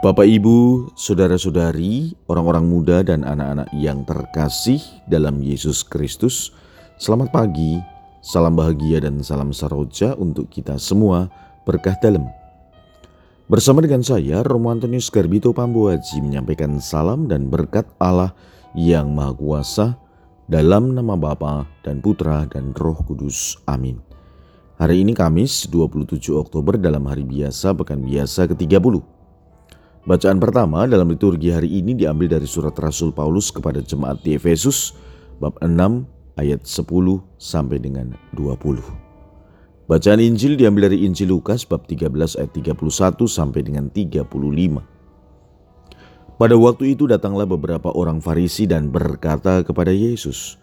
Bapak, Ibu, saudara-saudari, orang-orang muda, dan anak-anak yang terkasih dalam Yesus Kristus, selamat pagi, salam bahagia, dan salam saroja untuk kita semua berkah dalam. Bersama dengan saya, Romo Antonius Garbito Pambuaji menyampaikan salam dan berkat Allah yang Maha Kuasa dalam nama Bapa dan Putra dan Roh Kudus. Amin. Hari ini Kamis 27 Oktober dalam hari biasa pekan biasa ke-30. Bacaan pertama dalam liturgi hari ini diambil dari surat Rasul Paulus kepada jemaat di Efesus bab 6 ayat 10 sampai dengan 20. Bacaan Injil diambil dari Injil Lukas bab 13 ayat 31 sampai dengan 35. Pada waktu itu datanglah beberapa orang Farisi dan berkata kepada Yesus,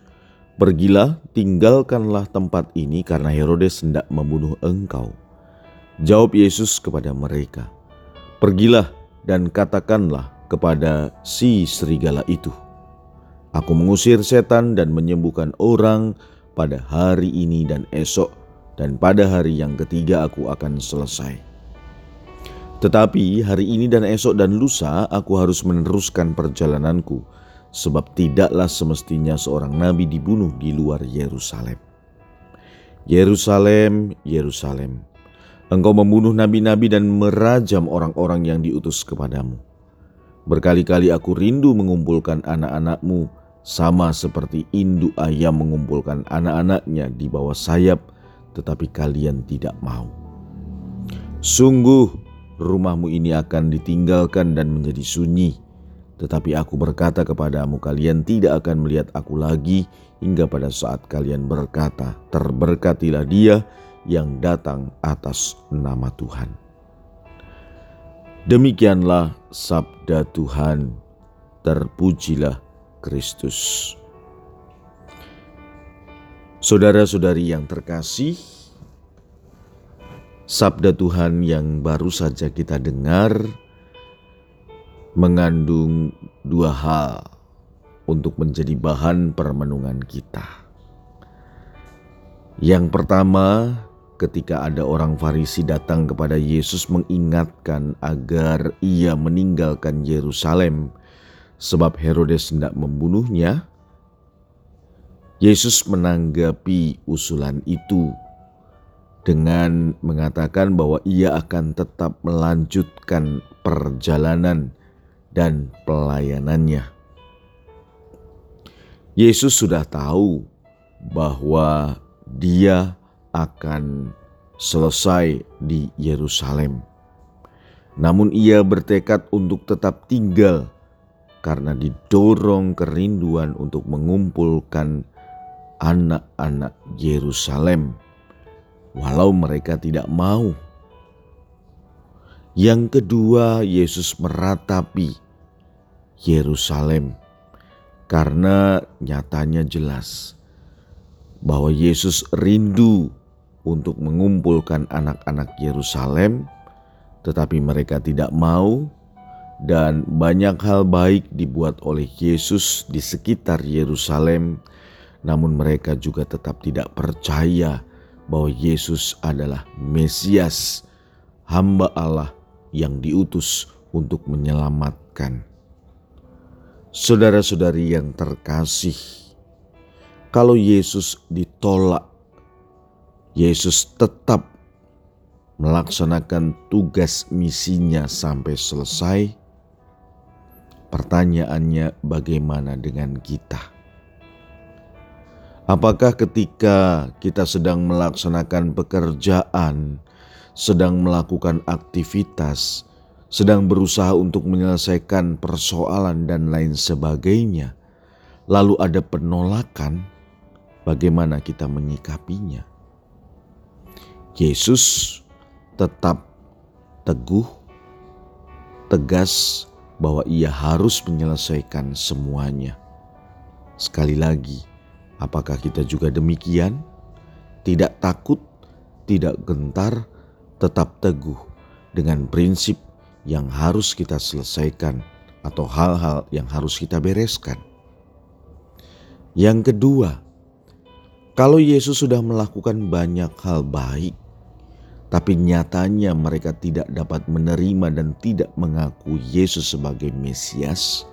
Pergilah, tinggalkanlah tempat ini karena Herodes hendak membunuh engkau. Jawab Yesus kepada mereka, Pergilah, dan katakanlah kepada si serigala itu, Aku mengusir setan dan menyembuhkan orang pada hari ini dan esok, dan pada hari yang ketiga aku akan selesai. Tetapi hari ini dan esok dan lusa aku harus meneruskan perjalananku, sebab tidaklah semestinya seorang nabi dibunuh di luar Yerusalem. Yerusalem, Yerusalem, Engkau membunuh nabi-nabi dan merajam orang-orang yang diutus kepadamu. Berkali-kali aku rindu mengumpulkan anak-anakmu sama seperti induk ayam mengumpulkan anak-anaknya di bawah sayap, tetapi kalian tidak mau. Sungguh, rumahmu ini akan ditinggalkan dan menjadi sunyi. Tetapi aku berkata kepadamu, kalian tidak akan melihat aku lagi hingga pada saat kalian berkata, "Terberkatilah Dia yang datang atas nama Tuhan. Demikianlah sabda Tuhan, terpujilah Kristus. Saudara-saudari yang terkasih, sabda Tuhan yang baru saja kita dengar mengandung dua hal untuk menjadi bahan permenungan kita. Yang pertama, ketika ada orang Farisi datang kepada Yesus mengingatkan agar ia meninggalkan Yerusalem sebab Herodes hendak membunuhnya, Yesus menanggapi usulan itu dengan mengatakan bahwa ia akan tetap melanjutkan perjalanan dan pelayanannya. Yesus sudah tahu bahwa dia akan selesai di Yerusalem. Namun ia bertekad untuk tetap tinggal karena didorong kerinduan untuk mengumpulkan anak-anak Yerusalem, walau mereka tidak mau. Yang kedua, Yesus meratapi Yerusalem karena nyatanya jelas bahwa Yesus rindu untuk mengumpulkan anak-anak Yerusalem, tetapi mereka tidak mau, dan banyak hal baik dibuat oleh Yesus di sekitar Yerusalem, namun mereka juga tetap tidak percaya bahwa Yesus adalah Mesias, hamba Allah yang diutus untuk menyelamatkan. Saudara-saudari yang terkasih, kalau Yesus ditolak Yesus tetap melaksanakan tugas misinya sampai selesai. Pertanyaannya, bagaimana dengan kita? Apakah ketika kita sedang melaksanakan pekerjaan, sedang melakukan aktivitas, sedang berusaha untuk menyelesaikan persoalan, dan lain sebagainya, lalu ada penolakan? Bagaimana kita menyikapinya? Yesus tetap teguh, tegas bahwa ia harus menyelesaikan semuanya. Sekali lagi, apakah kita juga demikian? Tidak takut, tidak gentar, tetap teguh dengan prinsip yang harus kita selesaikan atau hal-hal yang harus kita bereskan. Yang kedua, kalau Yesus sudah melakukan banyak hal baik, tapi nyatanya mereka tidak dapat menerima dan tidak mengaku Yesus sebagai Mesias.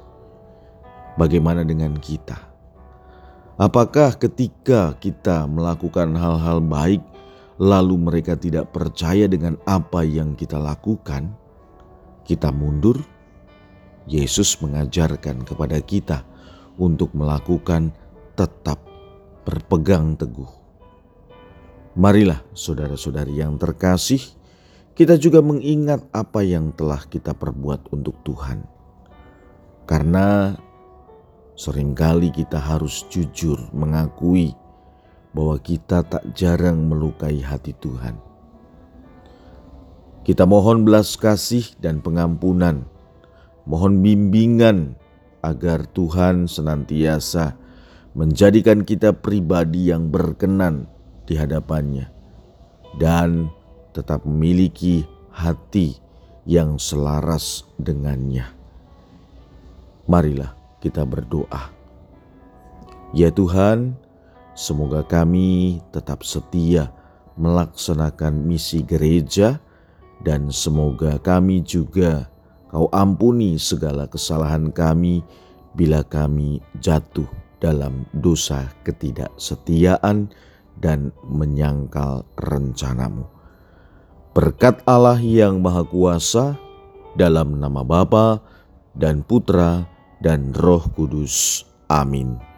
Bagaimana dengan kita? Apakah ketika kita melakukan hal-hal baik, lalu mereka tidak percaya dengan apa yang kita lakukan, kita mundur? Yesus mengajarkan kepada kita untuk melakukan tetap berpegang teguh Marilah saudara-saudari yang terkasih, kita juga mengingat apa yang telah kita perbuat untuk Tuhan. Karena sering kali kita harus jujur mengakui bahwa kita tak jarang melukai hati Tuhan. Kita mohon belas kasih dan pengampunan, mohon bimbingan agar Tuhan senantiasa menjadikan kita pribadi yang berkenan di hadapannya dan tetap memiliki hati yang selaras dengannya. Marilah kita berdoa. Ya Tuhan, semoga kami tetap setia melaksanakan misi gereja dan semoga kami juga kau ampuni segala kesalahan kami bila kami jatuh dalam dosa ketidaksetiaan dan menyangkal rencanamu. Berkat Allah yang Maha Kuasa, dalam nama Bapa dan Putra dan Roh Kudus. Amin.